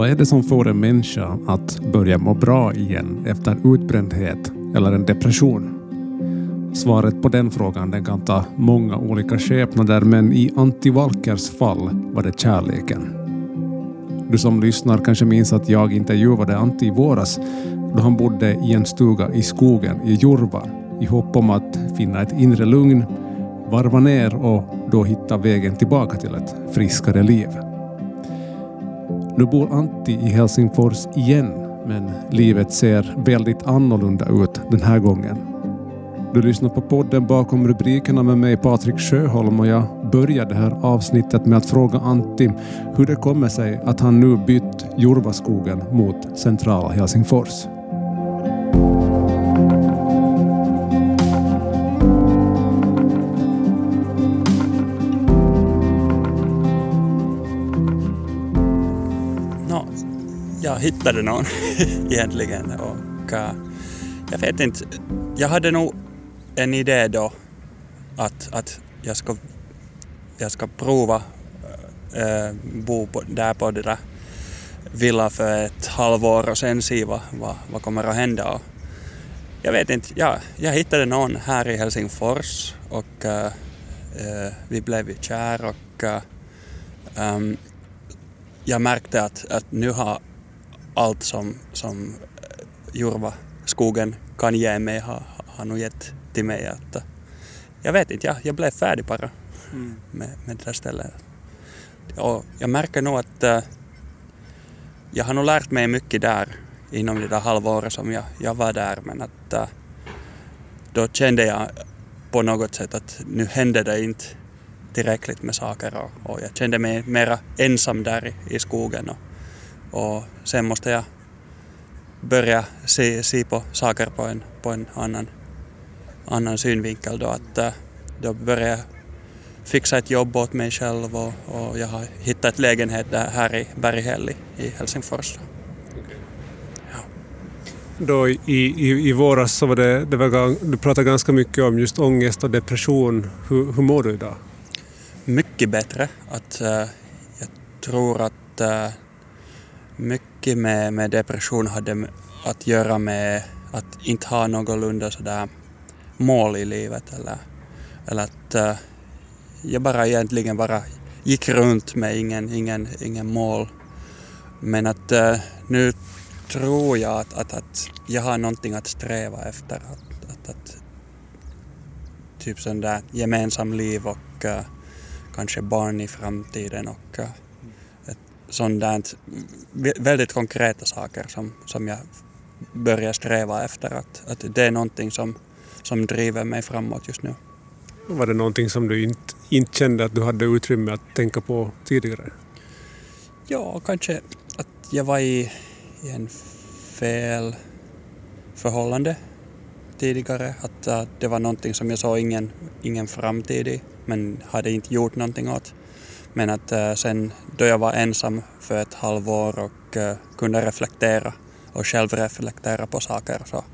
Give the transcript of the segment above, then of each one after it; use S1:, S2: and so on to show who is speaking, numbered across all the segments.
S1: Vad är det som får en människa att börja må bra igen efter utbrändhet eller en depression? Svaret på den frågan den kan ta många olika skepnader men i Antti Valkers fall var det kärleken. Du som lyssnar kanske minns att jag intervjuade Antti i våras då han bodde i en stuga i skogen i Jurva i hopp om att finna ett inre lugn, varva ner och då hitta vägen tillbaka till ett friskare liv. Nu bor Antti i Helsingfors igen men livet ser väldigt annorlunda ut den här gången. Du lyssnar på podden bakom rubrikerna med mig Patrik Sjöholm och jag börjar det här avsnittet med att fråga Antti hur det kommer sig att han nu bytt Jorvaskogen mot centrala Helsingfors.
S2: No, jag hittade någon egentligen och uh, jag vet inte, jag hade nog en idé då att, att jag, ska, jag ska prova äh, bo på, där på det där villa för ett halvår och sen se vad, vad, vad kommer att hända. Och jag vet inte, ja, jag hittade någon här i Helsingfors och äh, vi blev kära och um, jag märkte att, att nu har allt som, som Jurva skogen kan ge mig har, har nog gett till mig att jag vet inte, jag, jag blev färdig bara mm. med, med det där stället. Och jag märker nog att uh, jag har nog lärt mig mycket där inom det där halvåret som jag, jag var där men att då kände jag på något sätt att nu hände det inte tillräckligt med saker och, och jag kände mig mera ensam där i, i skogen och, och sen måste jag börja se, se på saker på en, på en annan, annan synvinkel då att eh, då började jag fixa ett jobb åt mig själv och, och jag har hittat lägenhet där, här i Berghäll i Helsingfors.
S1: Ja. Då i, i, i våras så var det, det var, du pratade ganska mycket om just ångest och depression. Hur, hur mår du idag?
S2: Mycket bättre. Att, uh, jag tror att uh, mycket med, med depression hade att göra med att inte ha någorlunda sådär mål i livet eller, eller att uh, jag bara egentligen bara gick runt med ingen, ingen, ingen mål. Men att uh, nu tror jag att, att, att jag har någonting att sträva efter. Att, att, att typ sån där gemensam liv och uh, kanske barn i framtiden och uh, sånt där väldigt konkreta saker som, som jag börjar sträva efter. Att, att det är någonting som, som driver mig framåt just nu.
S1: Var det någonting som du inte, inte kände att du hade utrymme att tänka på tidigare?
S2: Ja, kanske att jag var i, i en fel förhållande tidigare. Att, att det var någonting som jag såg ingen, ingen framtid i men hade inte gjort någonting åt. Men att uh, sen då jag var ensam för ett halvår och uh, kunde reflektera och självreflektera på saker så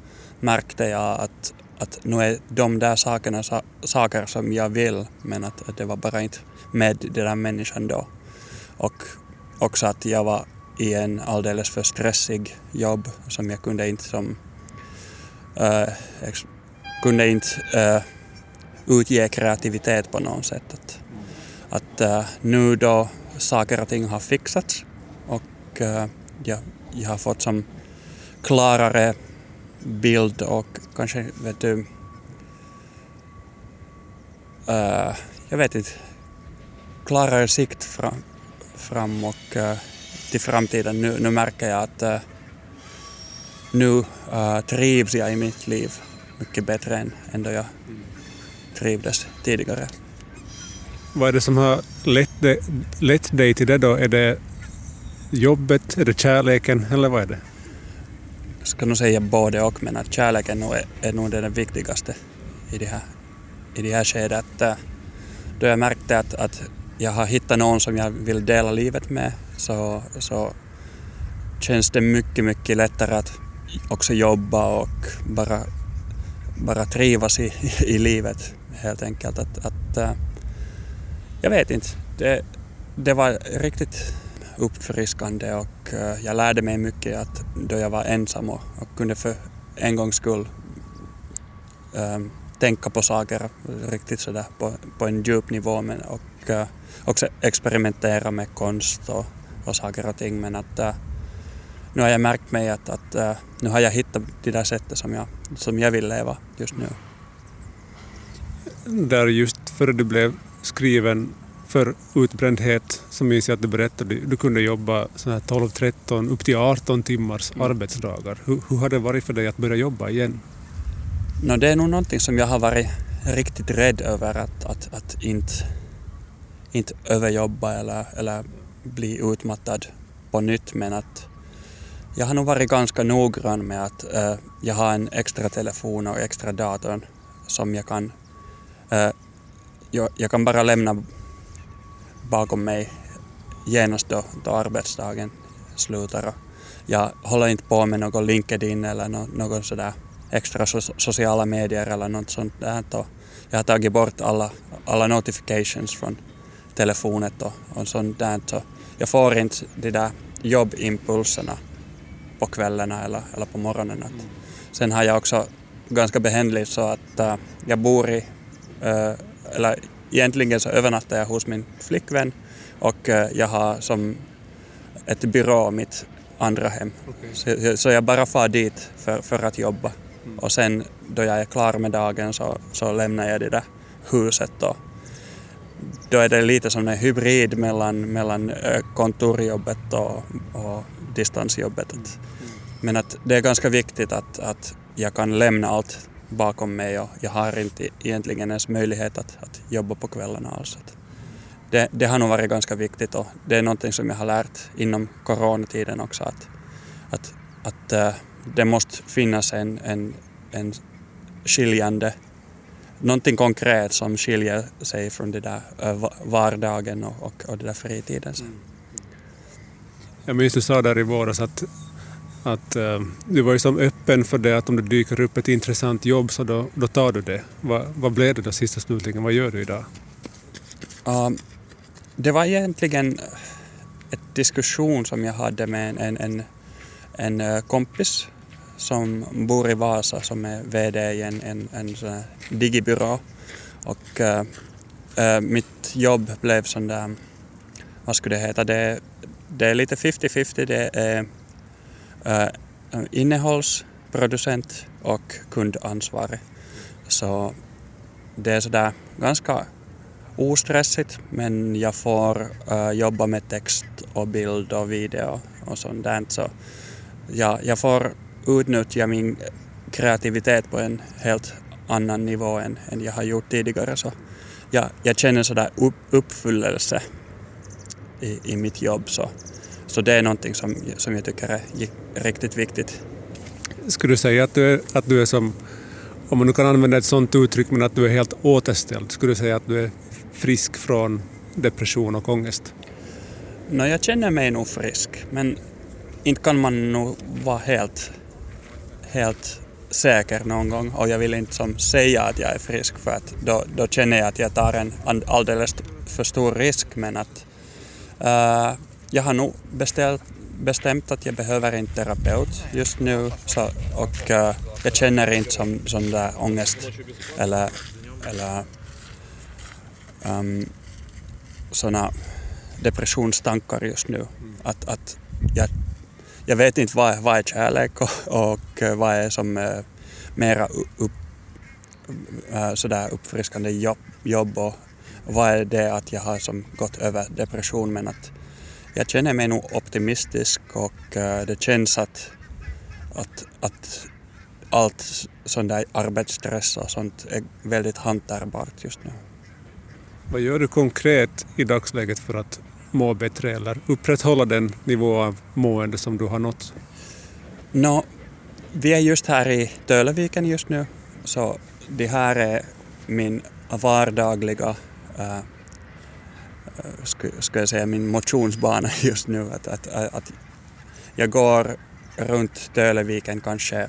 S2: märkte jag att, att nu är de där sakerna sa, saker som jag vill men att, att det var bara inte med den där människan då. Och också att jag var i en alldeles för stressig jobb som jag kunde inte som uh, kunde inte uh, utge kreativitet på något sätt. Att, att uh, nu då saker och ting har fixats och äh, uh, jag, jag har fått som klarare bild och kanske, vet du, uh, jag vet inte, klarare sikt fram, fram och uh, till framtiden. Nu, nu märker jag att uh, nu trivs jag i mitt liv mycket bättre än, än då jag trivdes tidigare.
S1: Vad är det som har lett, det, lett dig till det då? Är det jobbet, är det kärleken eller vad är det?
S2: Jag ska nog säga både och men att kärleken är, är nog det viktigaste i det här, i det här skedet. Då jag märkte att, att jag har hittat någon som jag vill dela livet med så, så känns det mycket, mycket lättare att också jobba och bara, bara trivas i, i livet helt enkelt. Att, att, eh, jag vet inte. Det, det var riktigt uppfriskande och eh, jag lärde mig mycket att då jag var ensam och, och kunde för en gångs skull um, tänka på saker riktigt sådär på, på en djup nivå men, och uh, också experimentera med konst och, och saker och ting men att uh, nu har jag märkt mig att, att uh, nu har jag hittat det där sättet som jag, som jag vill leva just nu.
S1: Där just före du blev skriven för utbrändhet så minns jag att du berättade att du kunde jobba 12-13 upp till 18 timmars mm. arbetsdagar. Hur, hur har det varit för dig att börja jobba igen?
S2: No, det är nog någonting som jag har varit riktigt rädd över att, att, att inte, inte överjobba eller, eller bli utmattad på nytt men att jag har nog varit ganska noggrann med att uh, jag har en extra telefon och extra dator som jag kan jag, kan bara lämna bakom mig genast då, då arbetsdagen slutar. Jag håller inte på med någon LinkedIn eller no, någon sådär extra so sociala medier eller något sånt där. Jag har tagit bort alla, alla notifications från telefonen och, och sånt där. Så jag får inte de där jobbimpulserna på kvällarna eller, eller på morgonen. Att, sen har jag också ganska behändigt så att uh, jag bor i, eller egentligen så övernattar jag hos min flickvän och uh, jag har som ett byrå mitt andra hem. Okay. Så, så, jag bara far dit för, för att jobba. Mm. Och sen då jag är klar med dagen så, så lämnar jag det där huset och då är det lite som en hybrid mellan, mellan kontorjobbet och, och distansjobbet. Mm. Men att det är ganska viktigt att, att jag kan lämna allt bakom mig och jag har inte egentligen ens möjlighet att, att jobba på kvällarna alls. Det, det har nog varit ganska viktigt och det är någonting som jag har lärt inom coronatiden också att, att, att eh, det måste finnas en, en, en skiljande, någonting konkret som skiljer sig från det där eh, vardagen och, och, och det där fritiden. Sen.
S1: Jag minns du sa där i våras att att eh, du var ju som öppen för det att om det dyker upp ett intressant jobb så då, då tar du det. Va, vad blev det då sista slutligen? Vad gör du idag?
S2: Uh, det var egentligen en diskussion som jag hade med en, en, en eh, kompis som bor i Vasa som är VD i en, en, en digibyrå. Och uh, mitt jobb blev sån där, vad skulle det heta, det, det är lite 50-50. Det är Äh, innehållsproducent och kundansvarig. Så det är sådär ganska ostressigt men jag får äh, jobba med text och bild och video och sånt där. Så jag, jag får utnyttja min kreativitet på en helt annan nivå än, än jag har gjort tidigare. Så jag, jag känner sådär upp, uppfyllelse i, i mitt jobb. Så så det är någonting som, som jag tycker är riktigt viktigt.
S1: Skulle du säga att du är, att du är som, om man nu kan använda ett sådant uttryck, men att du är helt återställd? Skulle du säga att du är frisk från depression och ångest?
S2: No, jag känner mig nog frisk, men inte kan man nog vara helt, helt säker någon gång och jag vill inte som säga att jag är frisk för att då, då känner jag att jag tar en alldeles för stor risk men att uh, jag har nog beställt, bestämt att jag behöver en terapeut just nu så, och uh, jag känner inte som sån där ångest eller, eller um, såna depressionstankar just nu. Att, att jag, jag vet inte vad, vad är kärlek och, och eh, vad är som uh, mera upp, uh, sådär uppfriskande jobb, jobb och vad är det att jag har som gått över depression men att jag känner mig nog optimistisk och uh, det känns att, att, att allt sån där arbetsstress och sånt är väldigt hanterbart just nu.
S1: Vad gör du konkret i dagsläget för att må bättre eller upprätthålla den nivå av mående som du har nått?
S2: No, vi är just här i Töleviken just nu, så det här är min vardagliga uh, ska jag säga, min motionsbana just nu. Att, att, att jag går runt Töleviken kanske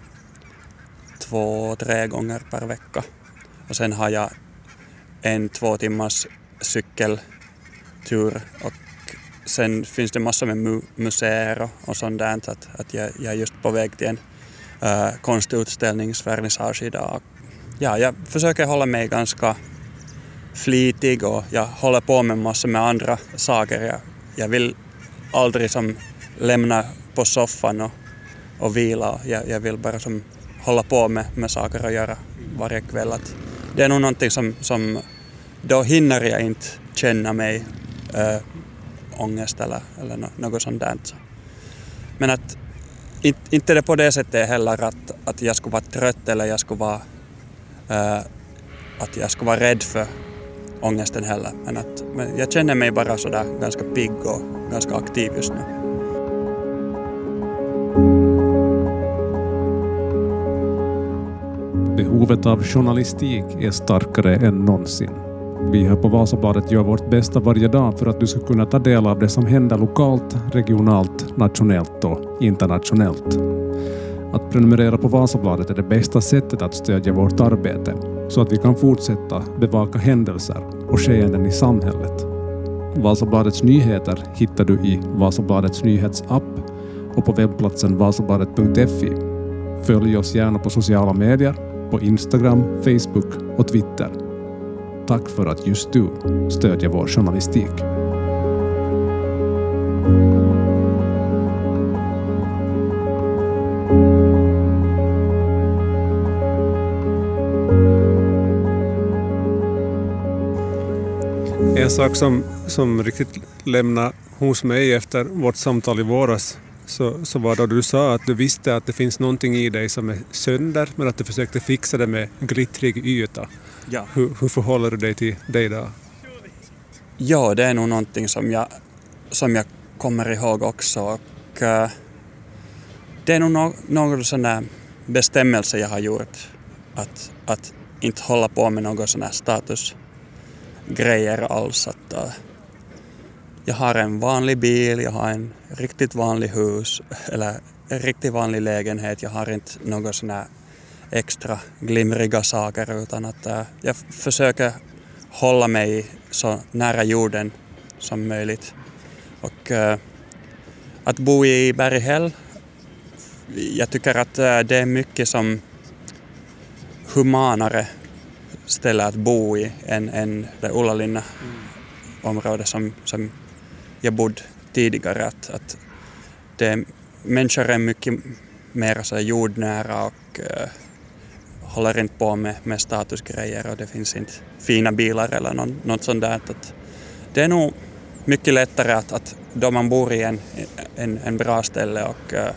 S2: två, tre gånger per vecka. Och sen har jag en två timmars cykeltur och sen finns det massor med mu museer och, och sånt där. Att, att jag, jag är just på väg till en äh, konstutställningsvernissage idag. Ja, jag försöker hålla mig ganska flitig och jag håller på med massor med andra saker. Jag, jag vill aldrig som lämna på soffan och, och vila. Jag, jag vill bara som hålla på med, med saker att göra varje kväll. Att det är nog någonting som, som då hinner jag inte känna mig äh, ångest eller, eller något sånt där. Men att inte, inte det på det sättet heller att, att jag skulle vara trött eller jag skulle vara, äh, att jag skulle vara rädd för ångesten heller. Men, att, men jag känner mig bara sådär ganska pigg och ganska aktiv just nu.
S1: Behovet av journalistik är starkare än någonsin. Vi här på Vasabladet gör vårt bästa varje dag för att du ska kunna ta del av det som händer lokalt, regionalt, nationellt och internationellt. Att prenumerera på Vasabladet är det bästa sättet att stödja vårt arbete så att vi kan fortsätta bevaka händelser och skeenden i samhället. Vasabladets nyheter hittar du i Vasabladets nyhetsapp och på webbplatsen vasabladet.fi. Följ oss gärna på sociala medier, på Instagram, Facebook och Twitter. Tack för att just du stödjer vår journalistik. En sak som, som riktigt lämnade hos mig efter vårt samtal i våras så, så var då du sa att du visste att det finns någonting i dig som är sönder men att du försökte fixa det med glittrig yta.
S2: Ja.
S1: Hur, hur förhåller du dig till det idag?
S2: Ja, det är nog någonting som jag, som jag kommer ihåg också. Och, uh, det är nog no någon sån där bestämmelse jag har gjort. Att, att inte hålla på med någon sån här grejer alls. Att, uh, jag har en vanlig bil, jag har en riktigt vanlig hus eller en riktigt vanlig lägenhet. Jag har inte några sådana här extra glimriga saker utan att uh, jag försöker hålla mig så nära jorden som möjligt. Och uh, att bo i Berghäll, jag tycker att uh, det är mycket som humanare ställe att bo i än, än det Ullalinna område som, som jag bodde tidigare. Att, att det, människor är mycket mer så jordnära och uh, håller inte på med, med statusgrejer och det finns inte fina bilar eller någon, något sånt där. Att det är nog mycket lättare att, att då man bor i en, en, en bra ställe och uh,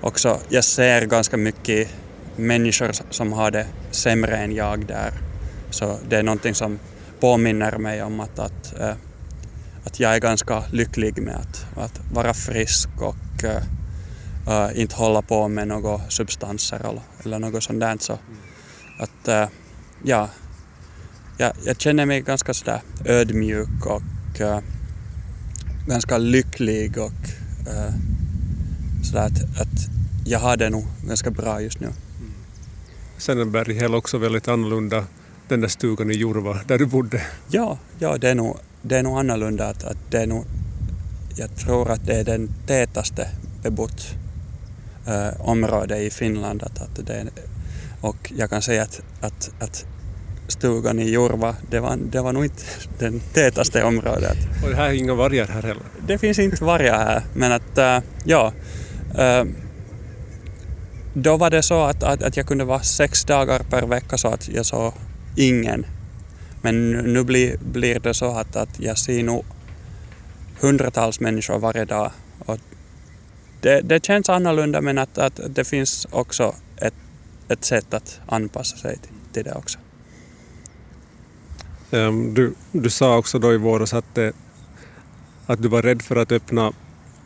S2: också jag ser ganska mycket människor som har det sämre än jag där. Så det är någonting som påminner mig om att, att, eh, att jag är ganska lycklig med att, att vara frisk och äh, inte hålla på med några substanser eller, något sånt där. Så att, äh, ja, jag, jag känner mig ganska sådär ödmjuk och äh, ganska lycklig och uh, sådär att, att jag har det nog ganska bra just nu. Mm.
S1: Sen är Berghäll också väldigt annorlunda, den där stugan i Jurva där du bodde.
S2: Ja, ja det, är nog, det är nog annorlunda. Att, att det är nog, jag tror att det är den tätaste bebott äh, område i Finland. Att, att det är, och jag kan säga att, att, att stugan i Jurva, det var, det var nog inte den tätaste området.
S1: Och det här är inga vargar här heller?
S2: Det finns inte vargar här, men att äh, ja. Äh, då var det så att, att, att jag kunde vara sex dagar per vecka så att jag såg ingen. Men nu blir, blir det så att, att jag ser nog hundratals människor varje dag. Och det, det känns annorlunda men att, att det finns också ett, ett sätt att anpassa sig till, till det också.
S1: Ehm, du, du sa också då i våras att, det, att du var rädd för att öppna,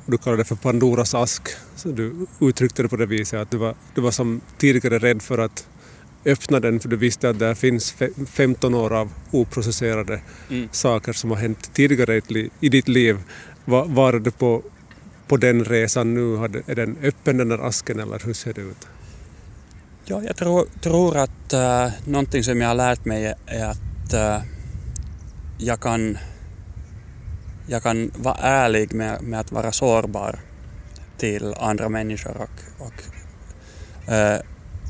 S1: du kallade det för Pandoras ask, så du uttryckte det på det viset att du var, du var som tidigare rädd för att öppna den för du visste att där finns 15 år av oprocesserade mm. saker som har hänt tidigare i ditt liv. Var, var du på, på den resan nu? Är den öppen den där asken eller hur ser det ut?
S2: Ja, jag tror, tror att äh, någonting som jag har lärt mig är att äh, jag kan jag kan vara ärlig med, med att vara sårbar till andra människor och, och uh,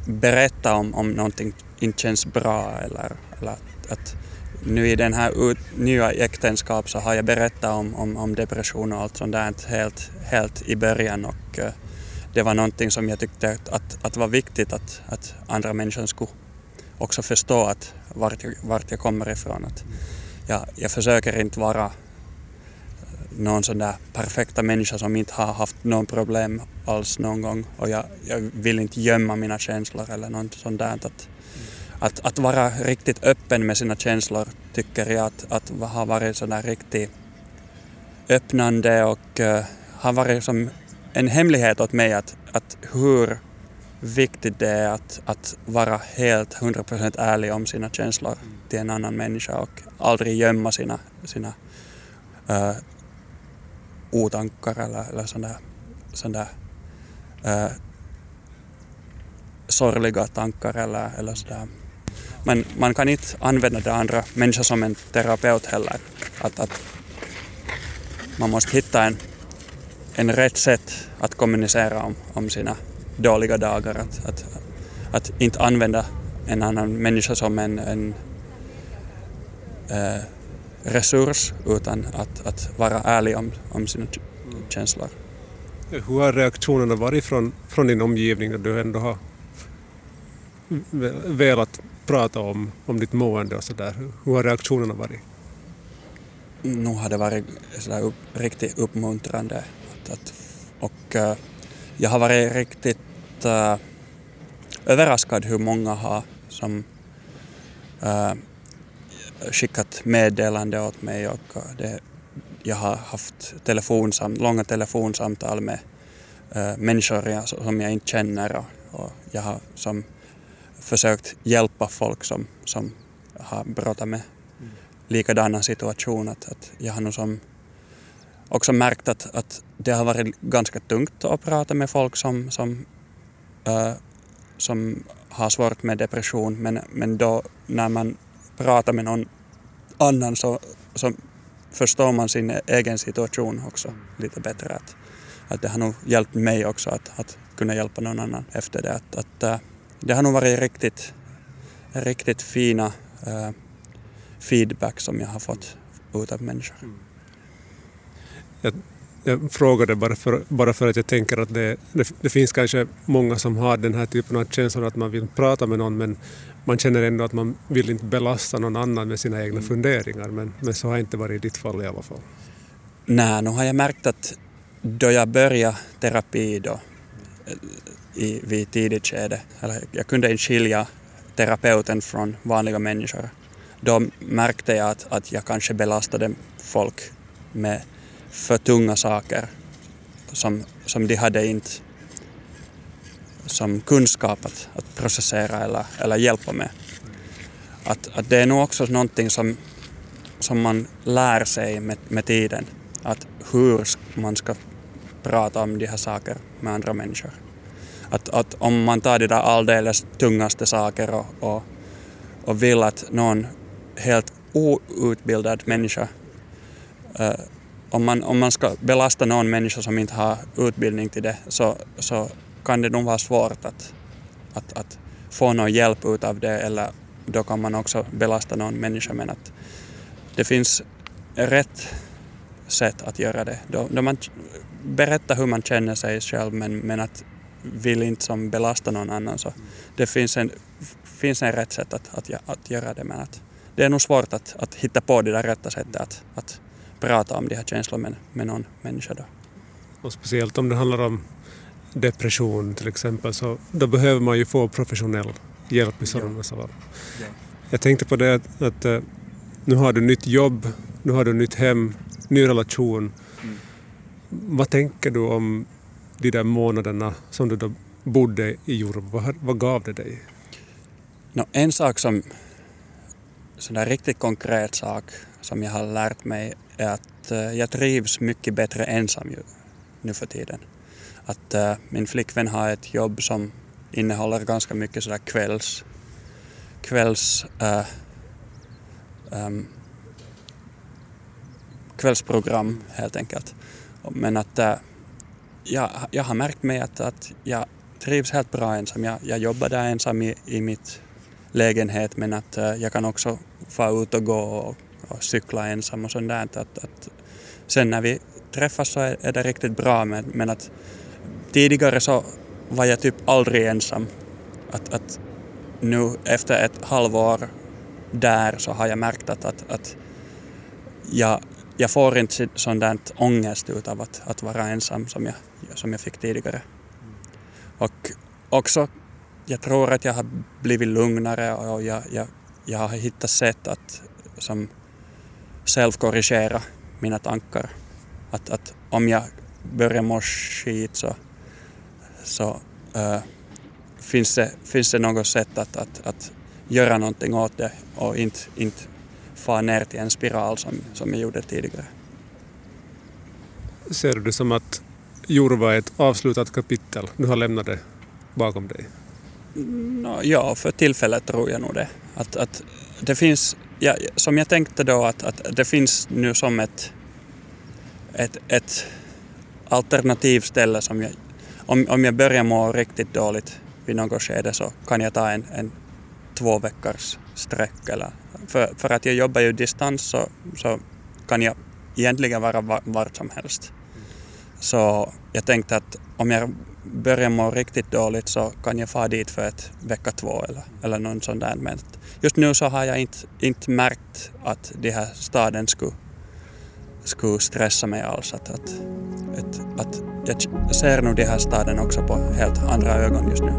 S2: berätta om, om någonting inte känns bra eller, eller att, att nu i den här ut, nya äktenskap så har jag berättat om, om, om depression och allt sånt där helt, helt i början och uh, det var någonting som jag tyckte att, att, att var viktigt att, att andra människor skulle också förstå att vart jag, vart jag kommer ifrån. Att jag, jag försöker inte vara någon sån där perfekta människa som inte har haft någon problem alls någon gång och jag, jag vill inte gömma mina känslor eller något sånt där. Att, att, att vara riktigt öppen med sina känslor tycker jag att, att har varit sådär riktigt öppnande och uh, har varit som en hemlighet åt mig att, att hur viktigt det är att, att vara helt 100% ärlig om sina känslor till en annan människa och aldrig gömma sina, sina uh, otankar eller, eller sådana sådär, äh, sorgliga tankar eller, eller sådär. Men man kan inte använda det andra människor som en terapeut heller. Att, att man måste hitta en, en rätt sätt att kommunicera om, om sina dåliga dagar. Att, att, att inte använda en annan människa som en, en äh, resurs utan att, att vara ärlig om, om sina känslor.
S1: Hur har reaktionerna varit från, från din omgivning när du ändå har velat prata om, om ditt mående och sådär? Hur har reaktionerna varit?
S2: Nu har det varit sådär upp, riktigt uppmuntrande. Att, att, och uh, jag har varit riktigt uh, överraskad hur många har som uh, skickat meddelande åt mig och eh, det, jag har haft telefonsam, långa telefonsamtal med äh, människor som jag inte känner och, och jag har som försökt hjälpa folk som, som har brottat med likadana situationer. Att, att jag har nog som också märkt att, att det har varit ganska tungt att prata med folk som, som, äh, som har svårt med depression men, men då när man prata med någon annan så, så förstår man sin egen situation också lite bättre. Att, att det har nog hjälpt mig också att, att kunna hjälpa någon annan efter det. Att, att, äh, det har nog varit riktigt, riktigt fina äh, feedback som jag har fått ut av människor. Mm.
S1: Jag, jag frågade bara för, bara för att jag tänker att det, det, det, finns kanske många som har den här typen av känslor att man vill prata med någon men man känner ändå att man vill inte belasta någon annan med sina egna mm. funderingar men, men så har inte varit i ditt fall i alla fall.
S2: Nej, nu har jag märkt att då jag började terapi då i, vid tidigt skede, eller jag kunde inte skilja terapeuten från vanliga människor. Då märkte jag att, att jag kanske belastade folk med för tunga saker som, som de hade inte som kunskap att, att processera eller, eller hjälpa med. Att, att det är nog också någonting som, som man lär sig med, med tiden, att hur man ska prata om de här sakerna med andra människor. Att, att om man tar de där alldeles tungaste saker och, och, och vill att någon helt outbildad människa uh, om man, om man ska belasta någon människa som inte har utbildning till det så, så kan det nog vara svårt att, att, att få någon hjälp utav det eller då kan man också belasta någon människa men att det finns rätt sätt att göra det. Då, då man berättar hur man känner sig själv men, men att vill inte som belasta någon annan så det finns en, finns en rätt sätt att, att, att göra det men att det är nog svårt att, att hitta på det där rätta sättet att, att prata om de här känslorna med, med någon människa. Då.
S1: Och speciellt om det handlar om depression till exempel så då behöver man ju få professionell hjälp i sådana ja. fall. Ja. Jag tänkte på det att, att, eh, nu har du nytt jobb, nu har du nytt hem, ny relation. Mm. Vad tänker du om de där månaderna som du då bodde i Jordbro? Vad, vad gav det dig?
S2: No, en sak som, sån där riktigt konkret sak som jag har lärt mig är att eh, jag trivs mycket bättre ensam nu för tiden. Att äh, min flickvän har ett jobb som innehåller ganska mycket sådär kvälls, kvälls äh, ähm, kvällsprogram helt enkelt. Men att äh, jag, jag har märkt mig att, att jag trivs helt bra ensam. Jag, jag jobbar där ensam i, i mitt lägenhet men att äh, jag kan också få ut och gå och, och cykla ensam och sånt där. Att, att, sen när vi träffas så är, är det riktigt bra men, men att tidigare så var jag typ aldrig ensam. Att, att nu efter ett halvår där så har jag märkt att, att, att jag, jag får inte sån där ångest utav att, att vara ensam som jag, som jag fick tidigare. Och också, jag tror att jag har blivit lugnare och jag, jag, jag har hittat sätt att som självkorrigera mina tankar. Att, att om jag börjar må skit så, så äh, finns, det, finns det något sätt att, att, att göra någonting åt det och inte, inte fara ner till en spiral som, som jag gjorde tidigare.
S1: Ser du det som att Jurva är ett avslutat kapitel? Du har lämnat det bakom dig?
S2: No, ja, för tillfället tror jag nog det. Att, att det finns, ja, som jag tänkte då, att, att det finns nu som ett, ett, ett alternativställe som jag, om, om jag börjar må riktigt dåligt vid något skede så kan jag ta en, en två veckors sträck. Eller, för, för att jag jobbar ju distans så, så kan jag egentligen vara vart som helst. Så jag tänkte att om jag börjar må riktigt dåligt så kan jag fara dit för ett vecka två eller, eller någon sån där. Men just nu så har jag inte, inte märkt att de här staden skulle, skulle stressa mig alls. Att, att, att, att jag ser nog de här staden också på helt andra ögon just nu.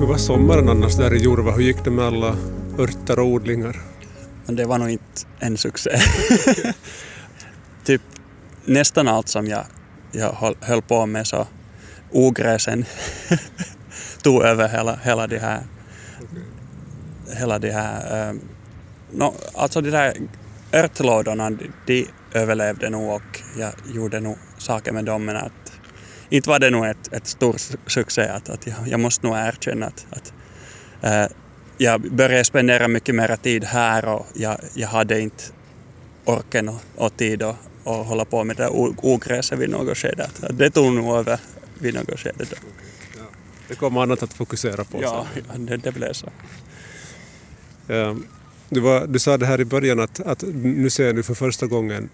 S1: Hur var sommaren annars där i Jurva? Hur gick det med alla örter och odlingar?
S2: Det var nog inte en succé. typ nästan allt som jag, jag höll på med så ogräsen tog över hela, hela det här okay. hela det här um, no, alltså de där örtlådorna de överlevde nog och jag gjorde nog saker med dem men att inte var det nog ett, ett stor succé. Att, att jag, jag måste nog erkänna att, att äh, jag började spendera mycket mer tid här och jag, jag hade inte orken och, och tid att och hålla på med det ogräset vid något skede. Det tog nog över vid något skede då.
S1: Det kom annat att fokusera på.
S2: Ja, ja det, det blev så.
S1: Ja, du, var, du sa det här i början att, att nu ser du för första gången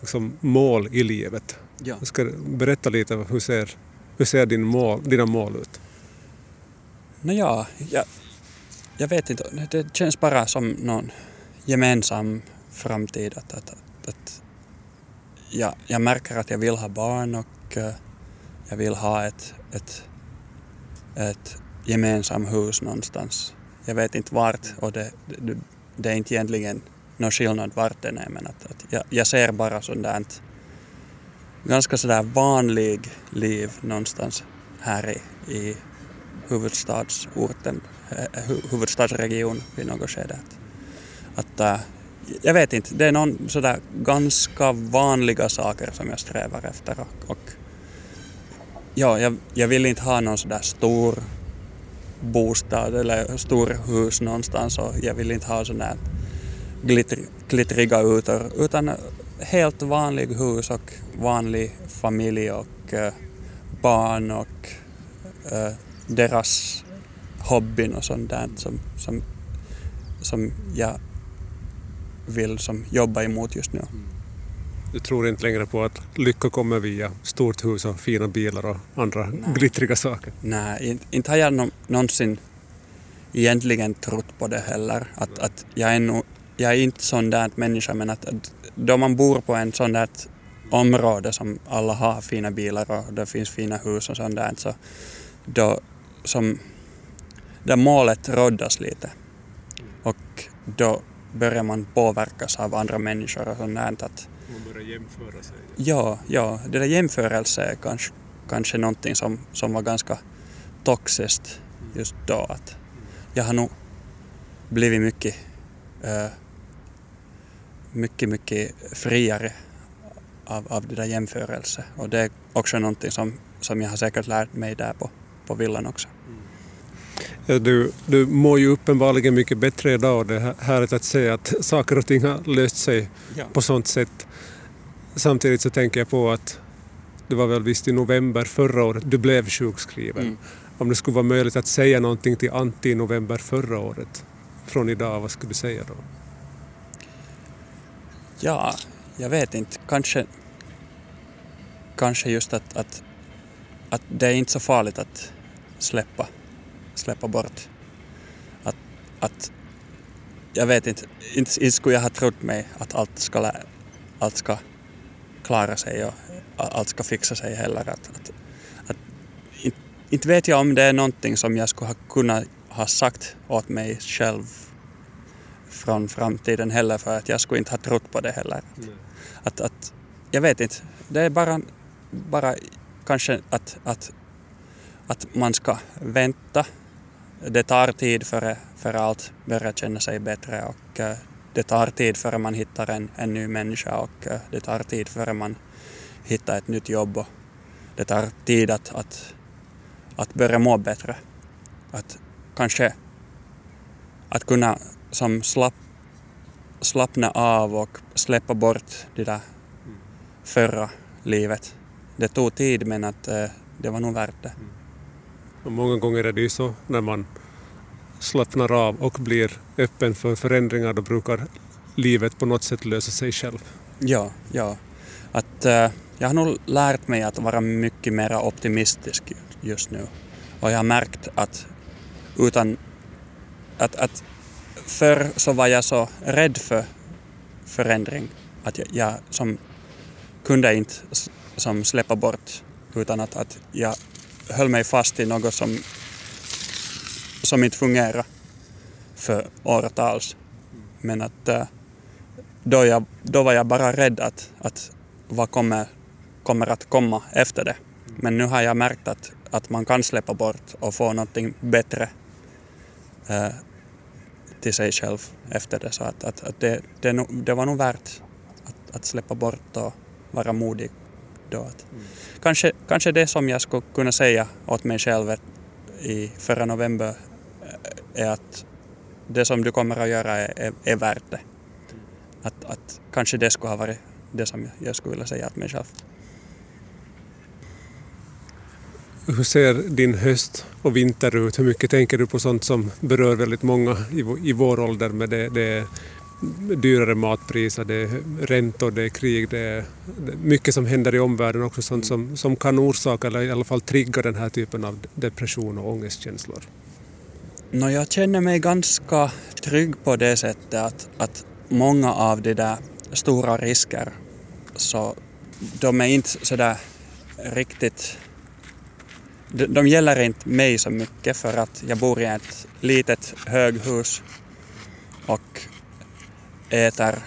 S1: liksom mål i livet. Ja. Jag ska berätta lite hur ser, hur ser din mål, dina mål ut?
S2: Nåja, jag, jag vet inte. Det känns bara som någon gemensam framtid. Att, att, att, att jag, jag märker att jag vill ha barn och eh, jag vill ha ett, ett, ett gemensamt hus någonstans. Jag vet inte vart och det, det, det är inte egentligen någon skillnad vart den är men att, att jag, jag ser bara sådant ganska sådär vanlig liv någonstans här i, i huvudstadsorten, eh, eh, huvudstadsregionen huvudstadsregion vid något skede. Att, att, jag vet inte, det är någon sådär ganska vanliga saker som jag strävar efter och, och ja, jag, jag vill inte ha någon sådär stor bostad eller stor hus någonstans och jag vill inte ha sådana glittr, glittriga ytor utan helt vanlig hus och vanlig familj och uh, barn och uh, deras hobbyn och sånt där som, som, som jag vill som jobba emot just nu.
S1: Du tror inte längre på att lycka kommer via stort hus och fina bilar och andra Nej. glittriga saker?
S2: Nej, inte, inte har jag någonsin egentligen trott på det heller. Att, att jag, är nog, jag är inte sån där människa men att, att då man bor på en sån där område som alla har fina bilar och det finns fina hus och sånt där så då som där målet roddas lite och då börjar man påverkas av andra människor och sånt. Att,
S1: man börjar jämföra sig?
S2: Ja, ja det där jämförelse är kanske, kanske någonting som, som var ganska toxiskt just då. Att jag har nog blivit mycket, uh, mycket, mycket friare av, av det där jämförelse. Och det är också någonting som, som jag har säkert lärt mig där på, på villan också.
S1: Du, du mår ju uppenbarligen mycket bättre idag och det är härligt att se att saker och ting har löst sig ja. på sånt sätt. Samtidigt så tänker jag på att det var väl visst i november förra året du blev sjukskriven. Mm. Om det skulle vara möjligt att säga någonting till Antti i november förra året från idag, vad skulle du säga då?
S2: Ja, jag vet inte. Kanske, kanske just att, att, att det är inte så farligt att släppa, släppa bort. Att, att jag vet inte, inte, skulle jag ha trott mig att allt ska, allt ska klara sig och allt ska fixa sig heller. Att, att, att, inte, inte vet jag om det är någonting som jag skulle ha kunnat ha sagt åt mig själv från framtiden heller för att jag skulle inte ha trott på det heller. Att, att, jag vet inte, det är bara, bara kanske att, att, att man ska vänta. Det tar tid före, före allt börjar känna sig bättre och eh, det tar tid före man hittar en, en ny människa och eh, det tar tid före man hittar ett nytt jobb och det tar tid att, att, att börja må bättre. Att kanske att kunna som slapp, slappna av och släppa bort det där förra livet. Det tog tid men att eh, det var nog värt det. Mm.
S1: Och många gånger är det ju så när man slappnar av och blir öppen för förändringar då brukar livet på något sätt lösa sig själv.
S2: Ja, ja. Att, äh, jag har nog lärt mig att vara mycket mer optimistisk just nu. Och jag har märkt att utan att, att förr så var jag så rädd för förändring att jag, jag som kunde inte som släppa bort utan att, att jag höll mig fast i något som, som inte fungerade för åratals. Men att eh, då, jag, då var jag bara rädd att, att vad kommer, kommer att komma efter det. Men nu har jag märkt att, att man kan släppa bort och få någonting bättre eh, till sig själv efter det. Så att, att, att det, det, det, var nog värt att, att släppa bort och vara modig då. Att, mm. kanske, kanske det som jag skulle kunna säga åt mig själv i förra november eh, är att det som du kommer att göra är, är, är värt det. Att, att kanske det skulle ha varit det som jag skulle vilja säga åt mig själv.
S1: Hur ser din höst och vinter ut? Hur mycket tänker du på sånt som berör väldigt många i, vår ålder med det, det dyrare matpriser, det är räntor, det är krig, det är mycket som händer i omvärlden också, sånt som, som kan orsaka eller i alla fall trigga den här typen av depression och ångestkänslor?
S2: No, jag känner mig ganska trygg på det sättet att, att många av de där stora risker så de är inte sådär riktigt de, de gäller inte mig så mycket för att jag bor i ett litet höghus och äter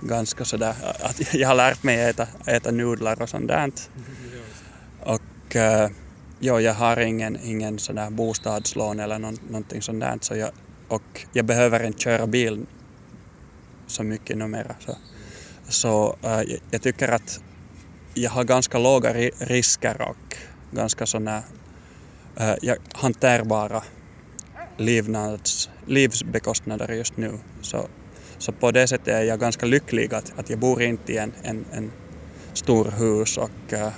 S2: ganska sådär, att jag har lärt mig äta, äta nudlar och sånt där. Och uh, ja, jag har ingen, ingen sådär bostadslån eller någon, någonting sånt där så jag, och jag behöver inte köra bil så mycket numera. Så, så uh, jag tycker att jag har ganska låga risker och ganska sådana äh, eh, hanterbara livnads, livsbekostnader just nu. Så, så på det sättet är jag ganska lycklig att, att jag bor inte i en, en, en stor hus och äh,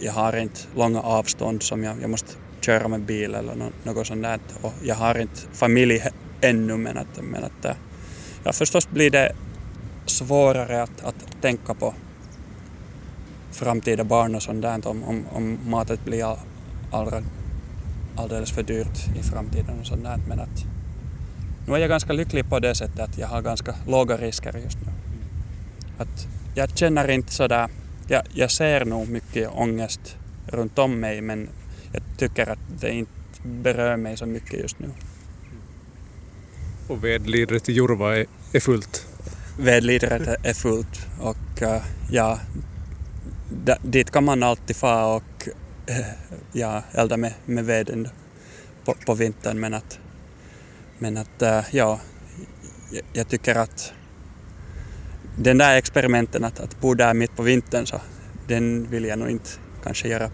S2: jag har inte långa avstånd som jag, jag måste köra med bil eller no, något sånt där. Och jag har inte familj ännu men att, men att äh, ja, förstås blir det svårare att, att tänka på framtida barn och sånt där om, om, om matet blir all, all, alldeles för dyrt i framtiden och sånt där. Men att nu är jag ganska lycklig på det sättet att jag har ganska låga risker just nu. Att jag känner inte sådär, jag, jag ser nog mycket ångest runt om mig men jag tycker att det inte berör mig så mycket just nu.
S1: Och vedlidret i Jurva är, är fullt?
S2: Vedlidret är fullt och uh, ja, dit kan man alltid få och eh, ja, elda med, med veden på, på vintern men att, men att eh, ja, jag tycker att den där experimenten att, att bo där mitt på vintern så den vill jag nog inte kanske göra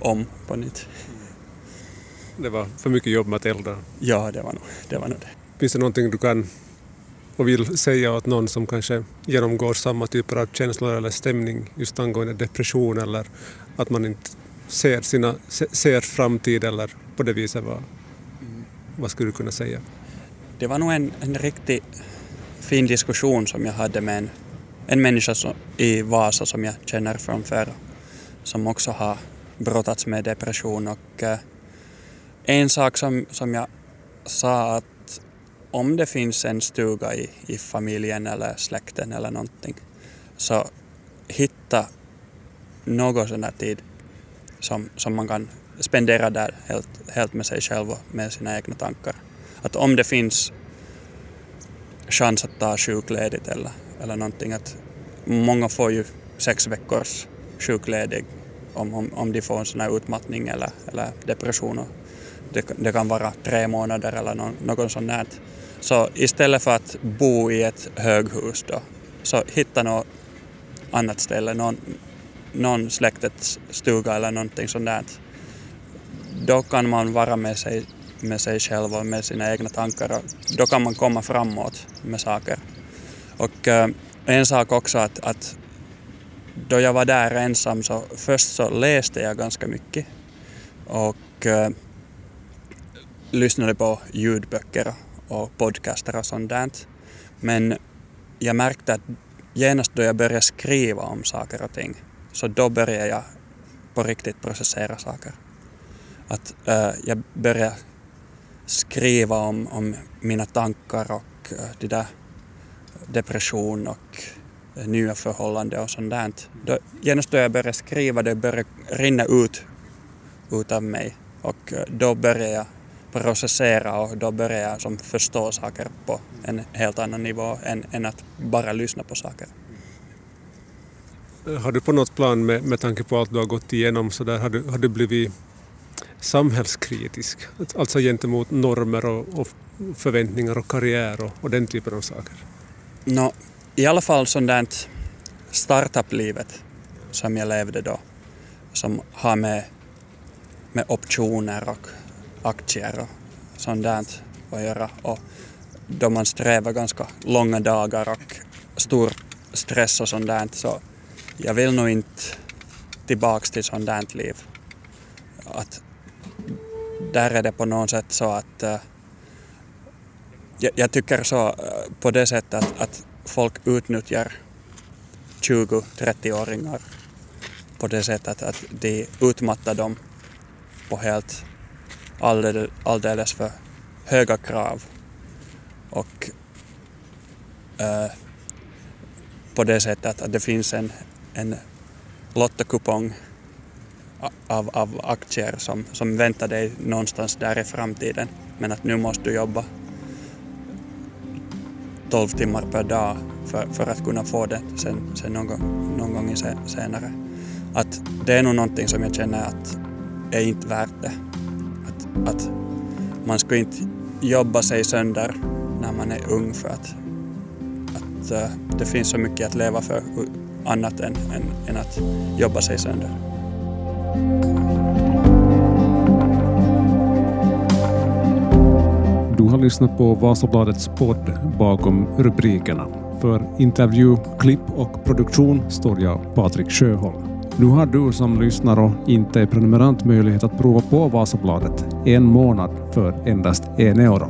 S2: om på nytt.
S1: Det var för mycket jobb med att elda.
S2: Ja, det var nog det. Var nog det.
S1: Finns det någonting du kan och vill säga åt någon som kanske genomgår samma typer av känslor eller stämning just angående depression eller att man inte ser, sina, ser framtid eller på det viset vad, vad skulle du kunna säga?
S2: Det var nog en, en riktigt fin diskussion som jag hade med en, en människa som, i Vasa som jag känner från förr som också har brottats med depression och eh, en sak som, som jag sa att om det finns en stuga i, i familjen eller släkten eller någonting så hitta någon sån här tid som, som man kan spendera där helt, helt med sig själv och med sina egna tankar. Att om det finns chans att ta sjukledigt eller, eller någonting, att många får ju sex veckors sjukledig om, om, om de får en sån här utmattning eller, eller depression. Det, det, kan vara tre månader eller någon, något sånt där. Så istället för att bo i ett höghus då, så hitta något annat ställe, någon, någon släktets stuga eller någonting sånt där. Då kan man vara med sig, med sig själv och med sina egna tankar och då kan man komma framåt med saker. Och eh, en sak också att, att då jag var där ensam så först så läste jag ganska mycket och äh, lyssnade på ljudböcker och podcaster och sånt där. Men jag märkte att genast då jag började skriva om saker och ting så då började jag på riktigt processera saker. Att äh, jag började skriva om, om mina tankar och eh, det där depression och eh, nya förhållanden och sånt där. Då, genast då jag började skriva det började rinna ut utav mig och eh, då började jag processera och då började jag som förstå saker på en helt annan nivå än, än att bara lyssna på saker.
S1: Har du på något plan med, med tanke på allt du har gått igenom så där, har, du, har du blivit samhällskritisk? Alltså gentemot normer och, och förväntningar och karriär och, och, den typen av saker?
S2: No, I alla fall sånt där startup-livet som jag levde då som har med, med optioner och aktier och sånt där att göra. Och då man strävar ganska långa dagar och stor stress och sånt där så jag vill nog inte tillbaks till sånt där liv. Att där är det på något sätt så att eh, jag, jag, tycker så eh, på det sättet att, att folk utnyttjar 20-30-åringar på det sättet att de utmattar dem på helt alldeles, alldeles för höga krav. Och äh, på det sättet att det finns en, en lottokupong av, av aktier som, som väntar dig någonstans där i framtiden men att nu måste du jobba 12 timmar per dag för, för att kunna få det sen, sen någon, någon gång senare. Att det är nog någonting som jag känner att är inte värt det att man ska inte jobba sig sönder när man är ung för att, att uh, det finns så mycket att leva för annat än, än, än att jobba sig sönder.
S1: Du har lyssnat på Vasabladets podd Bakom rubrikerna. För intervju, klipp och produktion står jag Patrik Sjöholm. Nu har du som lyssnar och inte är prenumerant möjlighet att prova på Vasabladet en månad för endast en euro.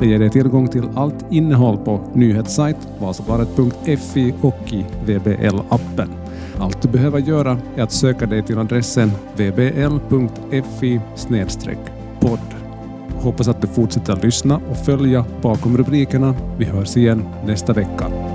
S1: Det ger dig tillgång till allt innehåll på nyhetssajt vasabladet.fi och i VBL-appen. Allt du behöver göra är att söka dig till adressen vbl.fi podd. Hoppas att du fortsätter lyssna och följa bakom rubrikerna. Vi hörs igen nästa vecka.